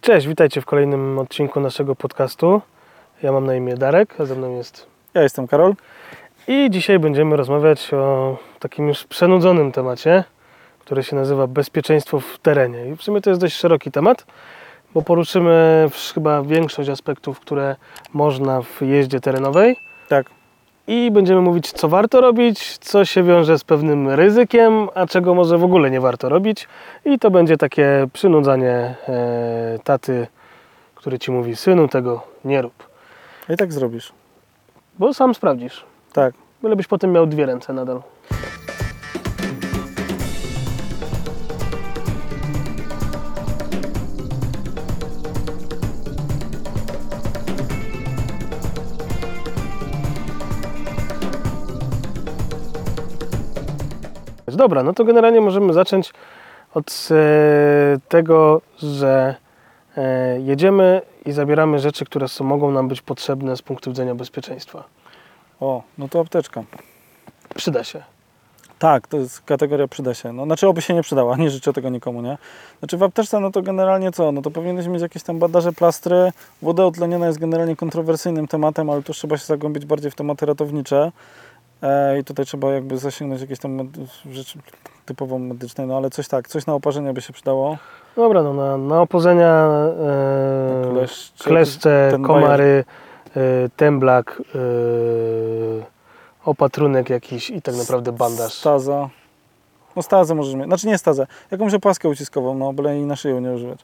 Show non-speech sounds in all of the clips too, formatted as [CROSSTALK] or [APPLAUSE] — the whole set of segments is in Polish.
Cześć, witajcie w kolejnym odcinku naszego podcastu. Ja mam na imię Darek, a ze mną jest. Ja jestem Karol. I dzisiaj będziemy rozmawiać o takim już przenudzonym temacie, który się nazywa bezpieczeństwo w terenie. I w sumie to jest dość szeroki temat, bo poruszymy chyba większość aspektów, które można w jeździe terenowej. Tak. I będziemy mówić, co warto robić, co się wiąże z pewnym ryzykiem, a czego może w ogóle nie warto robić. I to będzie takie przynudzanie e, taty, który ci mówi, synu, tego nie rób. I tak zrobisz. Bo sam sprawdzisz. Tak. Bylebyś potem miał dwie ręce nadal. Dobra, no to generalnie możemy zacząć od e, tego, że e, jedziemy i zabieramy rzeczy, które są, mogą nam być potrzebne z punktu widzenia bezpieczeństwa. O, no to apteczka. Przyda się. Tak, to jest kategoria przyda się. No, znaczy oby się nie przydała, [LAUGHS] nie życzę tego nikomu, nie? Znaczy w apteczce, no to generalnie co? No to powinieneś mieć jakieś tam bandaże, plastry. Woda utleniona jest generalnie kontrowersyjnym tematem, ale tu trzeba się zagłębić bardziej w tematy ratownicze. E, I tutaj trzeba jakby zasięgnąć jakieś tam rzeczy typowo medyczne, no ale coś tak, coś na oparzenie by się przydało. Dobra, no na, na opodzenia e, Kleszcze, kleszcze, komary, e, temblak, e, opatrunek jakiś i tak naprawdę bandaż. Staza. No stazę możesz mieć. Znaczy nie stazę. Jakąś opaskę uciskową, no byle i na szyję nie używać.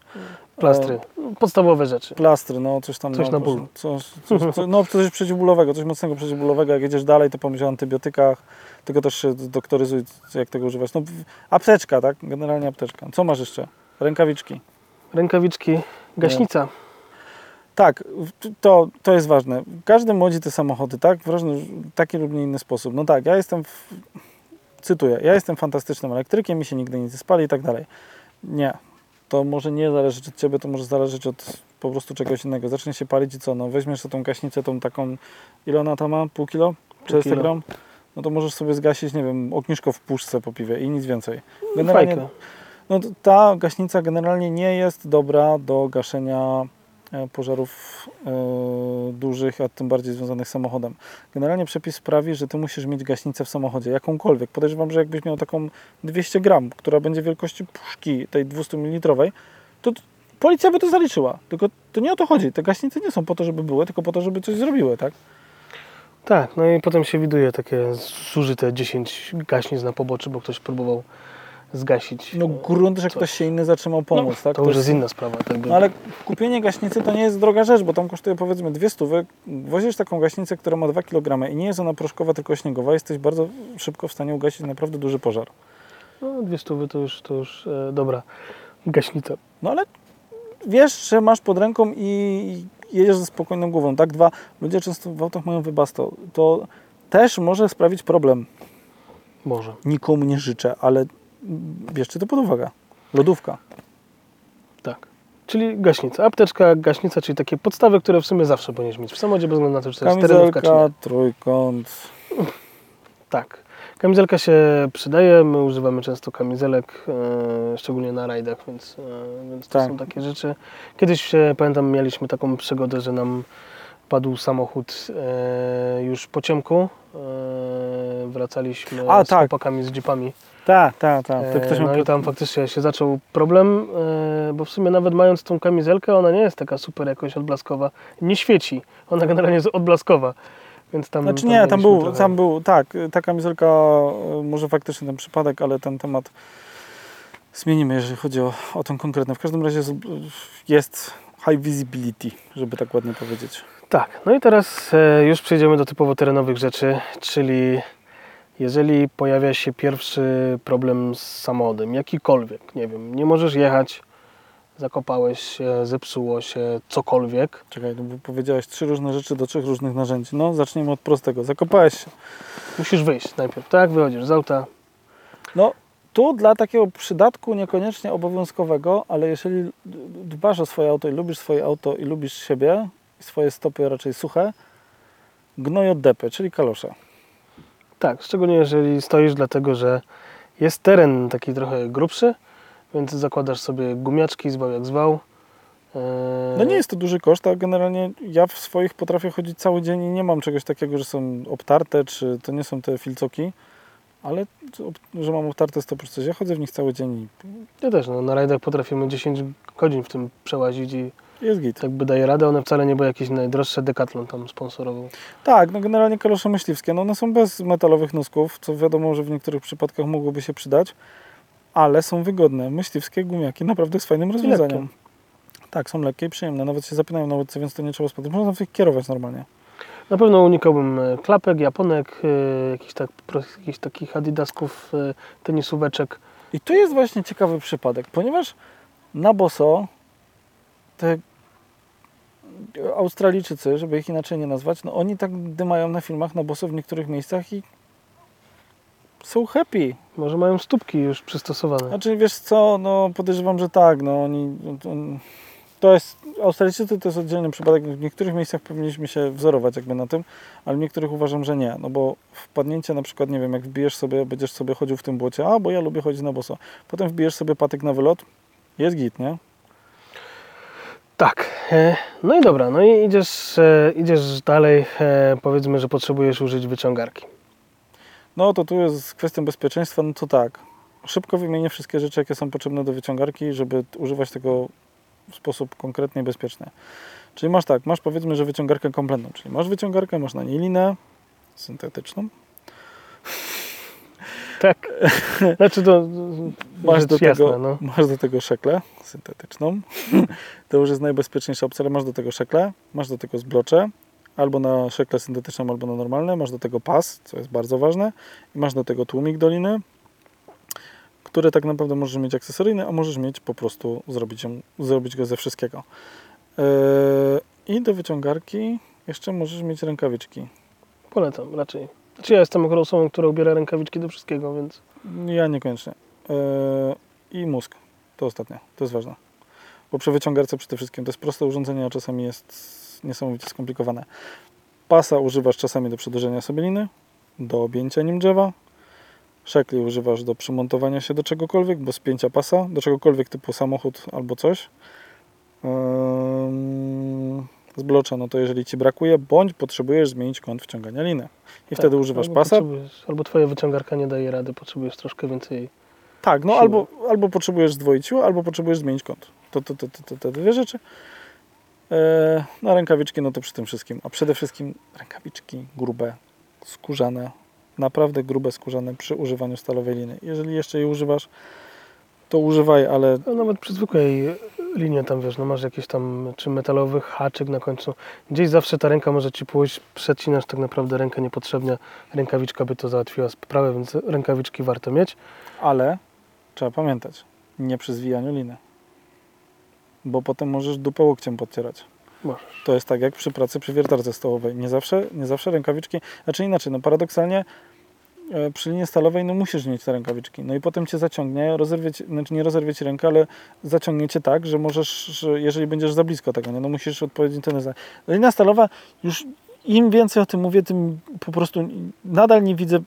Plastry. Podstawowe rzeczy. Plastry, no coś tam. Coś no, na ból. Coś, coś, coś, no coś przeciwbólowego, coś mocnego przeciwbólowego. Jak jedziesz dalej, to pomyśl o antybiotykach, tylko też się doktoryzuj, jak tego używać. No apteczka, tak? Generalnie apteczka. Co masz jeszcze? Rękawiczki. Rękawiczki, gaśnica. Tak, w- to, to jest ważne. Każdy modzi te samochody, tak? W różny, taki lub nie inny sposób. No tak, ja jestem, w, cytuję, ja jestem fantastycznym elektrykiem, mi się nigdy nic nie spali i tak dalej. Nie. To może nie zależeć od Ciebie, to może zależeć od po prostu czegoś innego. Zacznie się palić i co? No weźmiesz tą gaśnicę, tą taką, ile ona tam ma? Pół kilo? 400 kilo. gram? No to możesz sobie zgasić, nie wiem, ognisko w puszce po piwie i nic więcej. Fajka. No ta gaśnica generalnie nie jest dobra do gaszenia pożarów e, dużych, a tym bardziej związanych z samochodem. Generalnie przepis sprawi, że ty musisz mieć gaśnicę w samochodzie, jakąkolwiek. Podejrzewam, że jakbyś miał taką 200 gram, która będzie wielkości puszki tej 200 ml, to policja by to zaliczyła. Tylko to nie o to chodzi. Te gaśnice nie są po to, żeby były, tylko po to, żeby coś zrobiły, tak? Tak, no i potem się widuje takie zużyte 10 gaśnic na poboczy, bo ktoś próbował zgasić. No grunt, że coś. ktoś się inny zatrzymał pomóc, tak? To już jest inna sprawa. Tak. No ale kupienie gaśnicy to nie jest droga rzecz, bo tam kosztuje powiedzmy dwie stówy. Wozisz taką gaśnicę, która ma 2 kg i nie jest ona proszkowa, tylko śniegowa, jesteś bardzo szybko w stanie ugasić naprawdę duży pożar. No, dwie stówy to już, to już e, dobra gaśnica. No ale wiesz, że masz pod ręką i jedziesz ze spokojną głową. Tak, dwa, ludzie często w autach mają wybasto. To też może sprawić problem. Może. Nikomu nie życzę, ale bierzcie to pod uwagę. Lodówka. Tak. Czyli gaśnica. Apteczka, gaśnica, czyli takie podstawy, które w sumie zawsze powinieneś mieć w samochodzie, bez względu na to, czy to jest terenówka, czy nie. Trójkąt. Tak. Kamizelka się przydaje, my używamy często kamizelek, e, szczególnie na rajdach, więc, e, więc to Tak. są takie rzeczy. Kiedyś, e, pamiętam, mieliśmy taką przygodę, że nam padł samochód e, już po ciemku. E, wracaliśmy A, z tak. chłopakami, z jeepami. Tak, tak, tak. To E, ktoś no ma i tam faktycznie się zaczął problem, e, bo w sumie nawet mając tą kamizelkę, ona nie jest taka super jakoś odblaskowa. Nie świeci. Ona generalnie jest odblaskowa. Więc tam, Znaczy nie, tam mieliśmy był, trochę- tam był, tak, ta kamizelka, e, może faktycznie ten przypadek, ale ten temat zmienimy, jeżeli chodzi o, o tą konkretną. W każdym razie z- jest high visibility, żeby tak ładnie powiedzieć. Tak, no i teraz e, już przejdziemy do typowo terenowych rzeczy, czyli jeżeli pojawia się pierwszy problem z samochodem, jakikolwiek, nie wiem, nie możesz jechać, zakopałeś się, zepsuło się, cokolwiek, Czekaj, no bo powiedziałeś trzy różne rzeczy do trzech różnych narzędzi. No, zacznijmy od prostego. Zakopałeś się. musisz wyjść najpierw, tak? Wychodzisz z auta, No, tu dla takiego przydatku niekoniecznie obowiązkowego, ale jeżeli dbasz o swoje auto i lubisz swoje auto i lubisz siebie, swoje stopy raczej suche, gnoj od depy, czyli kalosze. Tak, szczególnie jeżeli stoisz dlatego, że jest teren taki trochę grubszy, więc zakładasz sobie gumiaczki, zwał jak zwał, No nie jest to duży koszt, a generalnie ja w swoich potrafię chodzić cały dzień i nie mam czegoś takiego, że są obtarte, czy to nie są te filcoki, ale że mam obtarte 100%. Ja chodzę w nich cały dzień i Ja też, no, na rajdach potrafimy 10 godzin w tym przełazić i jest git. jakby daje radę. One wcale nie były jakieś najdroższe, Decathlon tam sponsorował. Tak, no generalnie kalosze myśliwskie, no one są bez metalowych nosków, co wiadomo, że w niektórych przypadkach mogłoby się przydać, ale są wygodne. Myśliwskie gumiaki naprawdę jest fajnym rozwiązaniem. lekkie. Tak, są lekkie i przyjemne, nawet się zapinają na łydce, więc to nie trzeba spadać. Można w nich kierować normalnie. Na pewno unikałbym e, klapek, japonek, e, jakichś, tak, jakichś takich adidasków, e, tenisóweczek. I tu jest właśnie ciekawy przypadek, ponieważ na boso te Australijczycy, żeby ich inaczej nie nazwać, no oni tak dymają na filmach na boso w niektórych miejscach i są happy. Może mają stópki już przystosowane. Znaczy wiesz co, no podejrzewam, że tak, no oni... To, to jest, Australijczycy to jest oddzielny przypadek, w niektórych miejscach powinniśmy się wzorować jakby na tym, ale w niektórych uważam, że nie, no bo wpadnięcie na przykład, nie wiem, jak wbijesz sobie, będziesz sobie chodził w tym błocie, a bo ja lubię chodzić na boso, potem wbijesz sobie patyk na wylot, jest git, nie? Tak. E, No i dobra, no i idziesz, e, idziesz dalej. e, Powiedzmy, że potrzebujesz użyć wyciągarki. No to tu jest kwestią bezpieczeństwa, no to tak. Szybko wymienię wszystkie rzeczy, jakie są potrzebne do wyciągarki, żeby używać tego w sposób konkretny i bezpieczny. Czyli masz tak, masz powiedzmy, że wyciągarkę kompletną, czyli masz wyciągarkę, masz na niej linę syntetyczną, Tak. [LAUGHS] Znaczy to masz do, jasna, tego, no. masz do tego szeklę syntetyczną, [LAUGHS] to już jest najbezpieczniejsza opcja, ale masz do tego szekle, masz do tego zblocze, albo na szekle syntetyczną, albo na normalne, masz do tego pas, co jest bardzo ważne, i masz do tego tłumik do liny, które tak naprawdę możesz mieć akcesoryjny, a możesz mieć po prostu zrobić, ją, zrobić go ze wszystkiego. Yy, I do wyciągarki jeszcze możesz mieć rękawiczki. Polecam raczej. Znaczy ja jestem akurat osobą, która ubiera rękawiczki do wszystkiego, więc Ja niekoniecznie. Yy, I mózg. To ostatnie. To jest ważne. Bo przy wyciągarce przede wszystkim to jest proste urządzenie, a czasami jest niesamowicie skomplikowane. Pasa używasz czasami do przedłużenia sobie liny, do objęcia nim drzewa. Szekli używasz do przymontowania się do czegokolwiek, do spięcia pasa, do czegokolwiek typu samochód albo coś. Zblocza, no to jeżeli Ci brakuje, bądź potrzebujesz zmienić kąt wciągania liny. I tak, wtedy używasz albo pasa, Albo twoja wyciągarka nie daje rady, potrzebujesz troszkę więcej. Tak, no siły. albo, albo potrzebujesz zdwoić siłę, albo potrzebujesz zmienić kąt. To, to, to, to, to te dwie rzeczy. E, no rękawiczki, no to przy tym wszystkim. A przede wszystkim rękawiczki grube, skórzane, naprawdę grube, skórzane przy używaniu stalowej liny. Jeżeli jeszcze jej używasz, to używaj, ale No, nawet przy zwykłej linie tam wiesz, no masz jakiś tam czy metalowy haczyk na końcu. Gdzieś zawsze ta ręka może ci pójść, przecinasz tak naprawdę rękę niepotrzebnie. Rękawiczka by to załatwiła sprawę, więc rękawiczki warto mieć. ale trzeba pamiętać, nie przy zwijaniu liny. Bo potem możesz dupę łokciem podcierać. Możesz. To jest tak jak przy pracy przy wiertarce stołowej. Nie zawsze, nie zawsze rękawiczki, znaczy inaczej, no paradoksalnie przy linie stalowej no musisz mieć te rękawiczki. No i potem cię zaciągnie, rozerwie ci, znaczy nie rozerwie ci rękę, ale zaciągnie cię tak, że możesz, że jeżeli będziesz za blisko tego, nie? no musisz odpowiedni ten. Linia stalowa już im więcej o tym mówię, tym po prostu nadal nie widzę,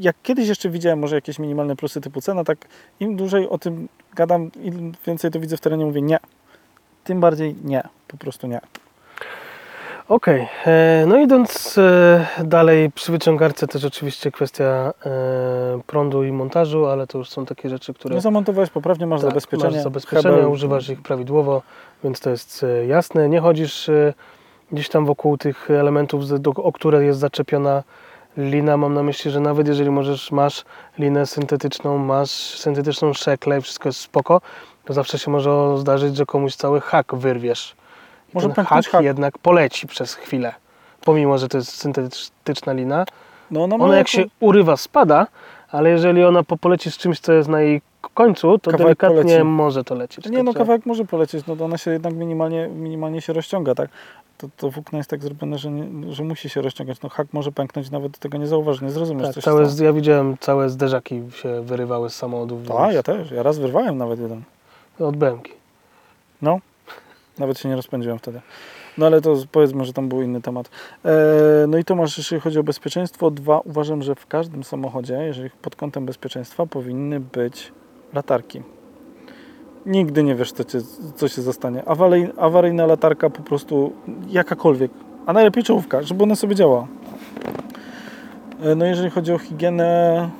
jak kiedyś jeszcze widziałem może jakieś minimalne plusy typu cena, tak im dłużej o tym gadam, im więcej to widzę w terenie, mówię nie. Tym bardziej nie, po prostu nie. Okej, e, no idąc e, dalej przy wyciągarce też oczywiście kwestia e, prądu i montażu, ale to już są takie rzeczy, które No zamontowałeś poprawnie, masz Tak, zabezpieczenie. Masz hebel. używasz ich prawidłowo, więc to jest jasne. Nie chodzisz gdzieś tam wokół tych elementów, o które jest zaczepiona lina. Mam na myśli, że nawet jeżeli możesz, masz linę syntetyczną, masz syntetyczną szeklę i wszystko jest spoko, to zawsze się może zdarzyć, że komuś cały hak wyrwiesz. Może ten hak, hak. jednak poleci przez chwilę. Pomimo, że to jest syntetyczna lina, No, ona, ma ona jak jako- się urywa, spada, ale jeżeli ona po- poleci z czymś, co jest na jej końcu, to Kawałek delikatnie poleci. może to lecieć. Nie, no kawałek może polecieć, no to ona się jednak minimalnie, minimalnie się rozciąga, tak? To, to włókno jest tak zrobione, że, nie, że musi się rozciągać. No hak może pęknąć, nawet tego nie zauważysz, nie zrozumiesz, Tak, co całe, ja widziałem całe zderzaki się wyrywały z samochodów. Więc- ja też. Ja raz wyrwałem nawet jeden. Od bębki. Nawet się nie rozpędziłem wtedy. No ale to powiedzmy, że tam był inny temat. E, no i to masz, jeśli chodzi o bezpieczeństwo. Dwa, uważam, że w każdym samochodzie, jeżeli pod kątem bezpieczeństwa, powinny być latarki. Nigdy nie wiesz, co, cię, co się zastanie. Awaryj, awaryjna latarka po prostu jakakolwiek, a najlepiej czołówka, żeby ona sobie działała. E, No jeżeli chodzi o higienę,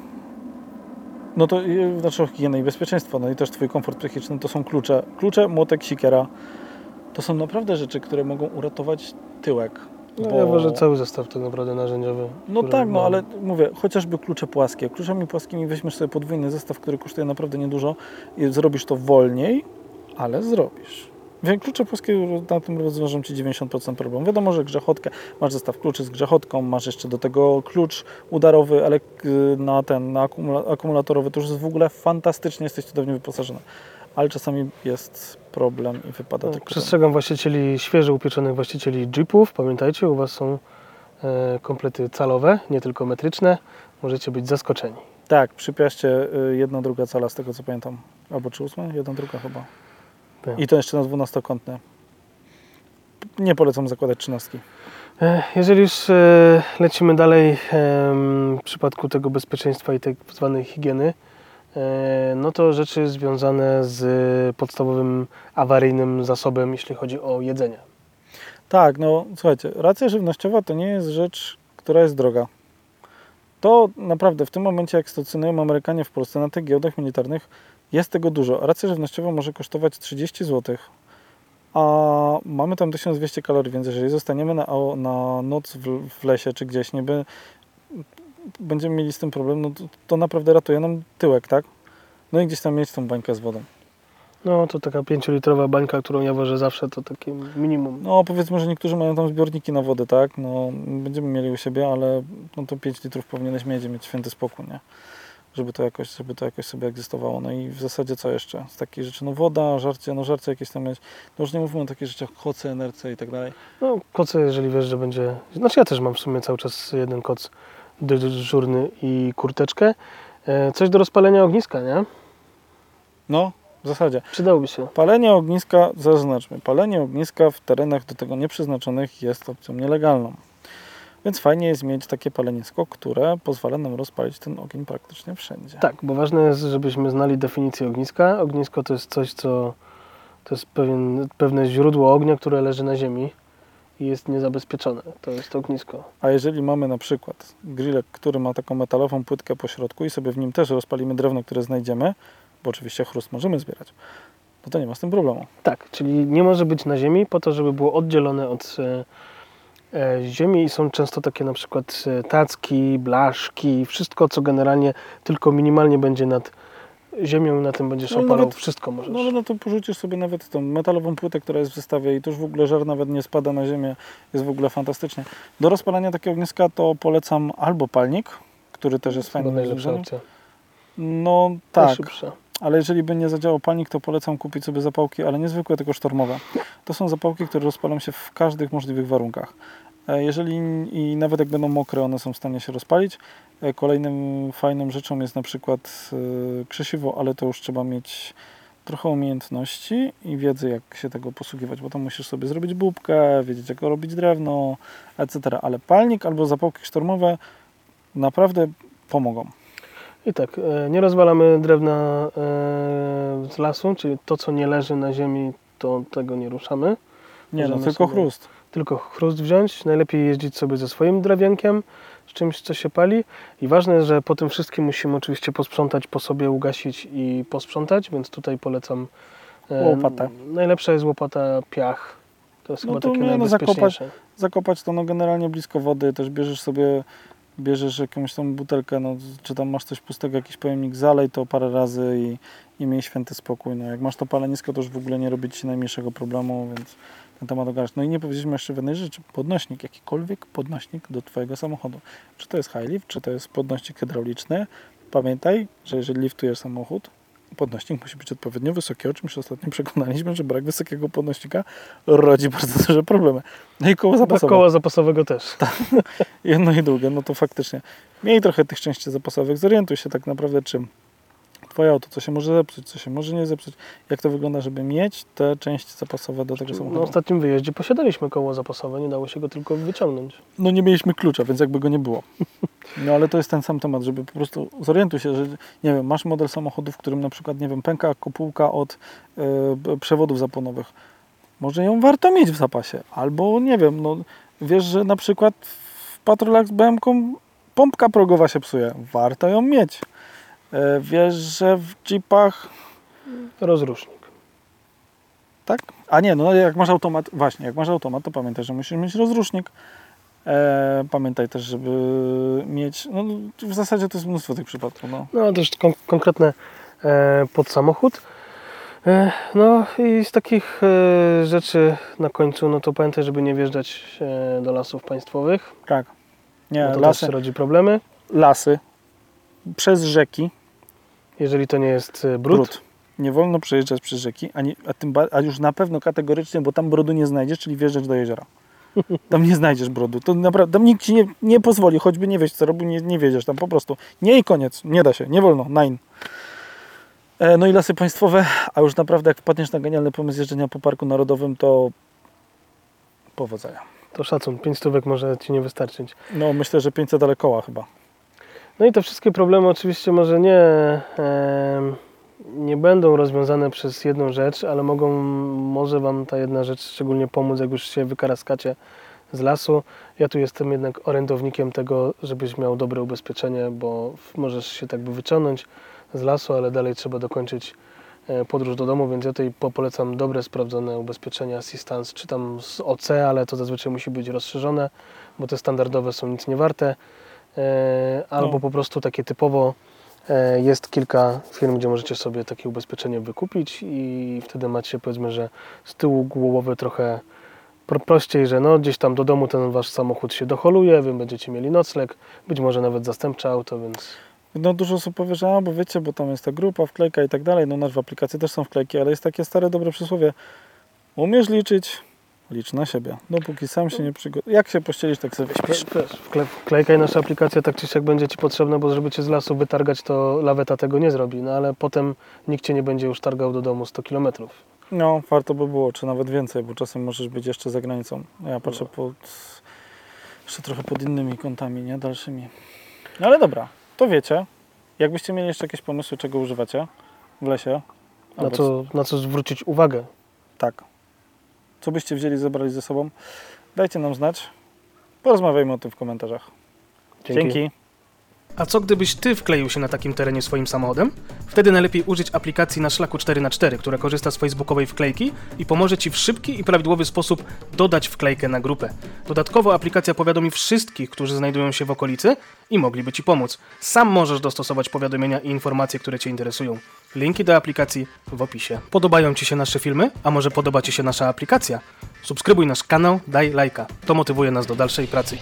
no to e, znaczy o higienę i bezpieczeństwo, no i też Twój komfort psychiczny, to są klucze. Klucze, młotek, sikiera. To są naprawdę rzeczy, które mogą uratować tyłek. No, bo- Ja uważam, że cały zestaw tak naprawdę narzędziowy. No tak, no mam. ale mówię, chociażby klucze płaskie. Kluczami płaskimi weźmiesz sobie podwójny zestaw, który kosztuje naprawdę niedużo i zrobisz to wolniej, ale zrobisz. Wiem, klucze płaskie na tym rozwiążą Ci 90% problemu. Wiadomo, że grzechotkę, masz zestaw kluczy z grzechotką, masz jeszcze do tego klucz udarowy, ale na ten, na akumula- akumulatorowy, to już jest w ogóle fantastycznie, jesteś cudownie wyposażony. Ale czasami jest problem i wypada No, tylko... Przestrzegam właścicieli, świeżo upieczonych właścicieli Jeepów. Pamiętajcie, u Was są e, komplety calowe, nie tylko metryczne. Możecie być zaskoczeni. Tak, przy Piaście y, jedna druga cala, z tego co pamiętam. Albo czy ósma? Jedna druga chyba. Tak. I to jeszcze na dwunastokątne. Nie polecam zakładać trzynastki. E, Jeżeli już e, lecimy dalej w przypadku tego bezpieczeństwa i tak zwanej higieny, no to rzeczy związane z podstawowym awaryjnym zasobem, jeśli chodzi o jedzenie. Tak, no słuchajcie, racja żywnościowa to nie jest rzecz, która jest droga. To naprawdę w tym momencie, jak stacjonują Amerykanie w Polsce na tych giełdach militarnych, jest tego dużo. Racja żywnościowa może kosztować 30 zł, a mamy tam 1200 kalorii, więc jeżeli zostaniemy na, na noc w, w lesie czy gdzieś, niby będziemy mieli z tym problem, no to, to naprawdę ratuje nam tyłek, tak? No i gdzieś tam mieć tą bańkę z wodą. No to taka 5-litrowa bańka, którą ja ważę zawsze, to takie minimum. No powiedzmy, że niektórzy mają tam zbiorniki na wodę, tak? No będziemy mieli u siebie, ale no to 5 litrów powinieneś mieć, mieć święty spokój, nie? Żeby to, jakoś, żeby to jakoś sobie egzystowało. No i w zasadzie co jeszcze? Z takich rzeczy, no woda, żarcie, no żarcie jakieś tam mieć. No już nie mówimy o takich rzeczach, koce, enerce i tak dalej. No koce, jeżeli wiesz, że będzie... Znaczy ja też mam w sumie cały czas jeden koc dyżurny i kurteczkę. E, Coś do rozpalenia ogniska, nie? No, w zasadzie. Przydałoby się. Palenie ogniska, zaznaczmy, palenie ogniska w terenach do tego nieprzeznaczonych jest opcją nielegalną. Więc fajnie jest mieć takie palenisko, które pozwala nam rozpalić ten ogień praktycznie wszędzie. Tak, bo ważne jest, żebyśmy znali definicję ogniska. Ognisko to jest coś, co to jest pewien, pewne źródło ognia, które leży na ziemi i jest niezabezpieczone. To jest ognisko. A jeżeli mamy na przykład grillek, który ma taką metalową płytkę po środku i sobie w nim też rozpalimy drewno, które znajdziemy, bo oczywiście chrust możemy zbierać, no to nie ma z tym problemu. Tak, czyli nie może być na ziemi po to, żeby było oddzielone od e, e, ziemi i są często takie na przykład e, tacki, blaszki, wszystko co generalnie tylko minimalnie będzie nad ziemią, na tym będziesz No opalał, nawet- wszystko możesz. No ale no to porzucisz sobie nawet tą metalową płytę, która jest w zestawie i to już w ogóle żar nawet nie spada na ziemię, jest w ogóle fantastycznie. Do rozpalania takiego ogniska to polecam albo palnik, który też jest fajnym najlepsza opcja. No tak, Najszybsza. ale jeżeli by nie zadziałał palnik, to polecam kupić sobie zapałki, ale nie zwykłe, tylko sztormowe. To są zapałki, które rozpalą się w każdych możliwych warunkach. E, Jeżeli i nawet jak będą mokre, one są w stanie się rozpalić. E, Kolejnym fajną rzeczą jest na przykład e, krzesiwo, ale to już trzeba mieć trochę umiejętności i wiedzy, jak się tego posługiwać, bo tam musisz sobie zrobić bubkę, wiedzieć, jak robić drewno, etc. Ale palnik albo zapałki sztormowe naprawdę pomogą. I tak, e, nie rozwalamy drewna z lasu, czyli to co nie leży na ziemi, to tego nie ruszamy. Nie no, tylko sobie- chrust. Tylko chrust wziąć. Najlepiej jeździć sobie ze swoim drewienkiem, z czymś, co się pali. I ważne że po tym wszystkim musimy oczywiście posprzątać po sobie, ugasić i posprzątać, więc tutaj polecam. e, Łopatę. Najlepsza jest łopata piach. To jest No chyba to takie nie, no, najbezpieczniejsze. zakopać to no generalnie blisko wody, też bierzesz sobie, bierzesz jakąś tą butelkę, no, czy tam masz coś pustego, jakiś pojemnik, zalej to parę razy i, i miej święty spokój. No, jak masz to palenisko, to już w ogóle nie robi Ci najmniejszego problemu, więc ten temat ogarniasz. No i nie powiedzieliśmy jeszcze w jednej rzeczy, podnośnik, jakikolwiek podnośnik do Twojego samochodu. Czy to jest high lift, czy to jest podnośnik hydrauliczny, pamiętaj, że jeżeli liftujesz samochód, podnośnik musi być odpowiednio wysoki, o czym się ostatnio przekonaliśmy, że brak wysokiego podnośnika rodzi bardzo duże problemy. No i koło Dla zapasowe. koła zapasowego też. [LAUGHS] Jedno i drugie, no to faktycznie. Miej trochę tych części zapasowych, zorientuj się tak naprawdę czym. Twoje auto, co się może zepsuć, co się może nie zepsuć, jak to wygląda, żeby mieć te części zapasowe do tego Na samochodu. ostatnim wyjeździe posiadaliśmy koło zapasowe, nie dało się go tylko wyciągnąć. No nie mieliśmy klucza, więc jakby go nie było. No ale to jest ten sam temat, żeby po prostu zorientuj się, że nie wiem, masz model samochodu, w którym na przykład, nie wiem, pęka kopułka od y, przewodów zapłonowych. Może ją warto mieć w zapasie. Albo nie wiem, no wiesz, że na przykład w patrolach z bm pompka progowa się psuje. Warto ją mieć. E, wiesz, że w jeepach Rozrusznik. tak? A nie, no jak masz automat, właśnie, jak masz automat, to pamiętaj, że musisz mieć rozrusznik. E, pamiętaj też, żeby mieć, no w zasadzie to jest mnóstwo tych przypadków, no. No ale też kon- konkretne e, pod samochód. E, no i z takich e, rzeczy na końcu, no to pamiętaj, żeby nie wjeżdżać e, do lasów państwowych, Tak. Nie, bo to lasy, rodzi problemy. lasy, przez rzeki, Jeżeli to nie jest e, brud, brud. Nie wolno przejeżdżać przez rzeki, ani, a, tym, a już na pewno kategorycznie, bo tam brodu nie znajdziesz, czyli wjeżdżać do jeziora. [LAUGHS] Tam nie znajdziesz brodu. To naprawdę, tam nikt ci nie, nie pozwoli, choćby nie wiesz co robił, nie, nie wiedziesz tam po prostu. Nie i koniec, nie da się, nie wolno, nine. E, no i lasy państwowe, a już naprawdę jak wpadniesz na genialny pomysł jeżdżenia po Parku Narodowym, to powodzenia. to szacun, 5 stówek może Ci nie wystarczyć. No myślę, że 500 ale koła chyba. No i te wszystkie problemy oczywiście może nie, nie będą rozwiązane przez jedną rzecz, ale mogą, może Wam ta jedna rzecz szczególnie pomóc, jak już się wykaraskacie z lasu. Ja tu jestem jednak orędownikiem tego, żebyś miał dobre ubezpieczenie, bo możesz się tak by wyciągnąć z lasu, ale dalej trzeba dokończyć e, podróż do domu, więc ja tutaj po- polecam dobre, sprawdzone ubezpieczenia Assistance, czy tam z OC, ale to zazwyczaj musi być rozszerzone, bo te standardowe są nic nie warte. E, albo No. po prostu takie typowo e, jest kilka firm, gdzie możecie sobie takie ubezpieczenie wykupić i wtedy macie powiedzmy, że z tyłu głowy trochę pro- prościej, że no gdzieś tam do domu ten wasz samochód się doholuje, wy będziecie mieli nocleg, być może nawet zastępcze auto, więc No dużo osób powie, że a, bo wiecie, bo tam jest ta grupa, wklejka i tak dalej. No nasz w aplikacji też są wklejki, ale jest takie stare, dobre przysłowie. Umiesz liczyć, licz na siebie. Dopóki sam się nie przygotujesz. Jak się pościelisz, tak sobie wyśpisz. wklejka i nasza aplikacja tak czy siak będzie Ci potrzebna, bo żeby Cię z lasu wytargać, to laweta tego nie zrobi, no ale potem nikt Cię nie będzie już targał do domu 100 kilometrów. No, warto by było, czy nawet więcej, bo czasem możesz być jeszcze za granicą. Ja patrzę pod, jeszcze trochę pod innymi kątami, nie? Dalszymi. No ale dobra, to wiecie. Jakbyście mieli jeszcze jakieś pomysły, czego używacie w lesie? Na co, na co zwrócić uwagę. Tak. Co byście wzięli, zabrali ze sobą? Dajcie nam znać. Porozmawiajmy o tym w komentarzach. Dzięki. A co gdybyś ty wkleił się na takim terenie swoim samochodem? Wtedy najlepiej użyć aplikacji na szlaku 4x4, która korzysta z facebookowej wklejki i pomoże ci w szybki i prawidłowy sposób dodać wklejkę na grupę. Dodatkowo aplikacja powiadomi wszystkich, którzy znajdują się w okolicy i mogliby ci pomóc. Sam możesz dostosować powiadomienia i informacje, które cię interesują. Linki do aplikacji w opisie. Podobają Ci się nasze filmy? A może podoba Ci się nasza aplikacja? Subskrybuj nasz kanał, daj lajka. To motywuje nas do dalszej pracy.